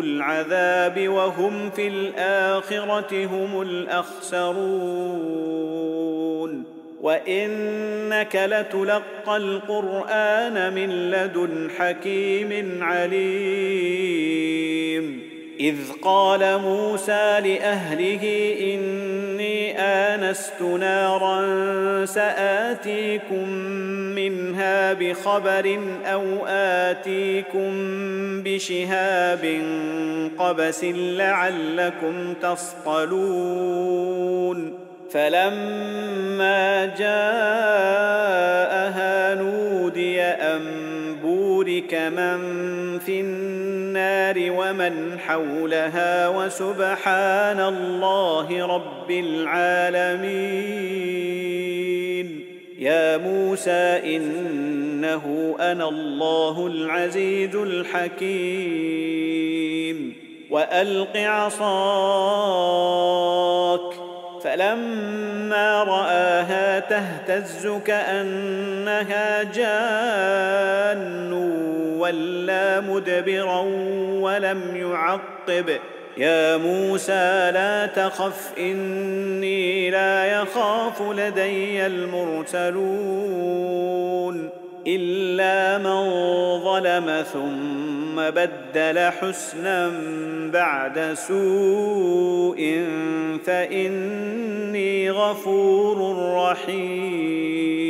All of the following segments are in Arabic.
العذاب وهم في الآخرة هم الأخسرون. وإنك لتلقى القرآن من لدن حكيم عليم. إذ قال موسى لأهله اني آنست نارا سآتيكم منها بخبر أو آتيكم بشهاب قبس لعلكم تصطلون فلما جاءها نودي أن بورك من في النار ومن حولها وسبحان الله رب العالمين. يا موسى إنه أنا الله العزيز الحكيم. وألق عصاك. فلما رآها تهتز كأنها جان. ولا مدبرا ولم يعقب. يا موسى لا تخف إني لا يخاف لدي المرسلون إلا من ظلم ثم بدل حسنا بعد سوء فإني غفور رحيم.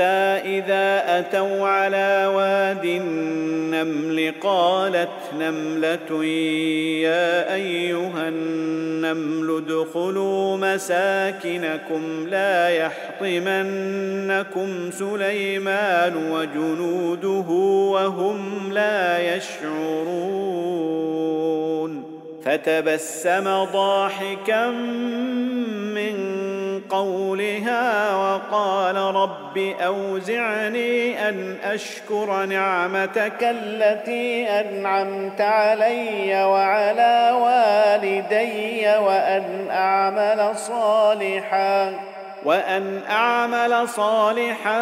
اذا اتوا على واد النمل قالت نمله يا ايها النمل ادخلوا مساكنكم لا يحطمنكم سليمان وجنوده وهم لا يشعرون فتبسم ضاحكا من قولها وقال رب أوزعني أن أشكر نعمتك التي أنعمت علي وعلى والدي وأن أعمل صالحاً وأن أعمل صالحا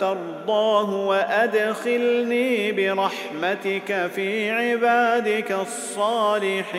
ترضاه وأدخلني برحمتك في عبادك الصالحين.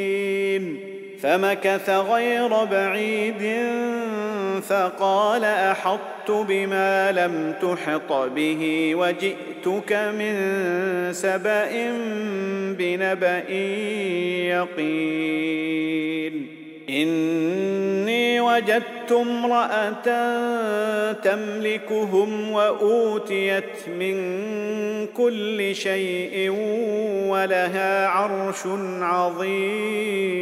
فمكث غير بعيد فقال أحطت بما لم تحط به وجئتك من سبأ بنبأ يقين إني وجدت امرأة تملكهم وأوتيت من كل شيء ولها عرش عظيم.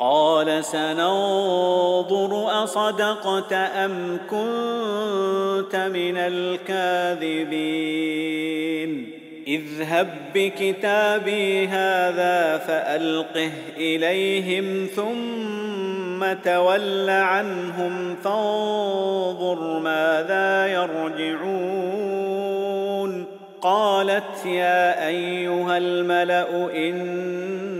قال سننظر أصدقت أم كنت من الكاذبين؟ اذهب بكتابي هذا فألقه إليهم ثم تول عنهم فانظر ماذا يرجعون. قالت يا أيها الملأ اني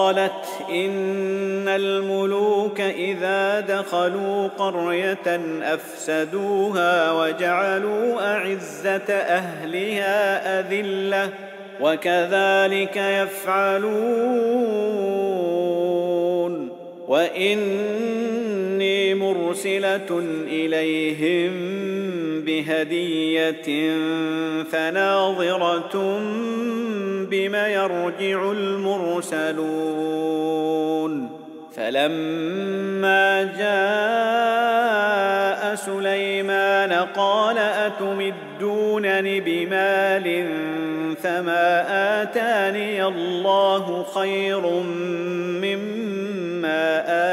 قالت إن الملوك إذا دخلوا قرية أفسدوها وجعلوا أعزة أهلها أذلة وكذلك يفعلون وإني مرسلة إليهم بهديه فناظرة بم يرجع المرسلون. فلما جاء سليمان قال أتمدونني بمال فما آتاني الله خير مما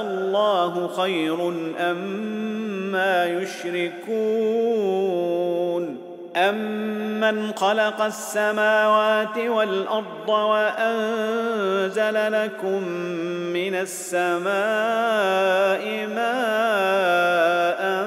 الله خير أما أم يشركون أمن خلق السماوات والأرض وأنزل لكم من السماء ماء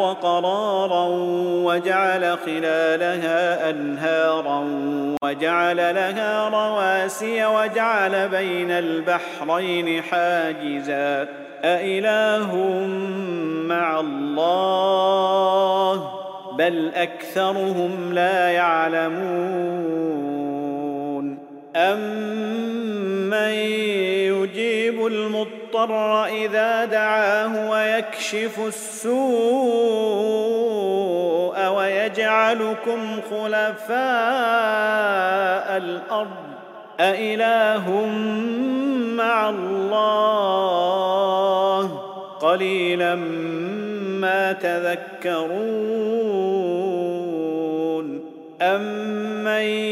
قرارا وجعل خلالها أنهارا وجعل لها رواسي وجعل بين البحرين حاجزا. أإله مع الله؟ بل أكثرهم لا يعلمون. أمن يجيب المضطر إذا دعاه ويكشف السوء ويجعلكم خلفاء الأرض. أإله مع الله. قليلا ما تذكرون. أمن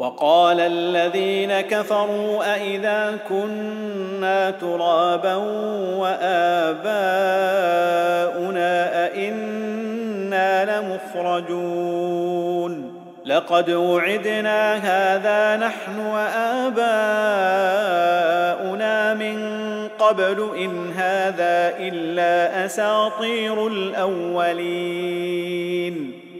وقال الذين كفروا أإذا كنا ترابا وآباؤنا أئنا لمخرجون لقد وعدنا هذا نحن وآباؤنا من قبل إن هذا إلا أساطير الأولين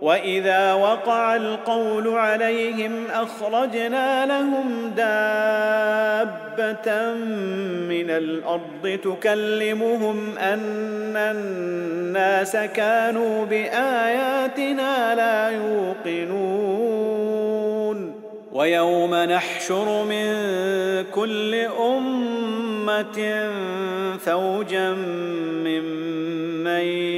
واذا وقع القول عليهم اخرجنا لهم دابه من الأرض تكلمهم ان الناس كانوا باياتنا لا يوقنون ويوم نحشر من كل امه فوجا ممن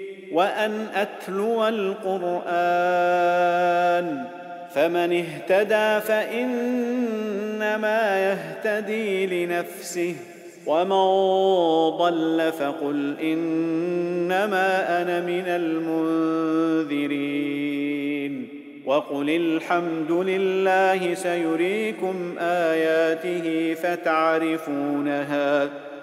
وأن أتلو القرآن فمن اهتدى فإنما يهتدي لنفسه ومن ضل فقل إنما أنا من المنذرين وقل الحمد لله سيريكم آياته فتعرفونها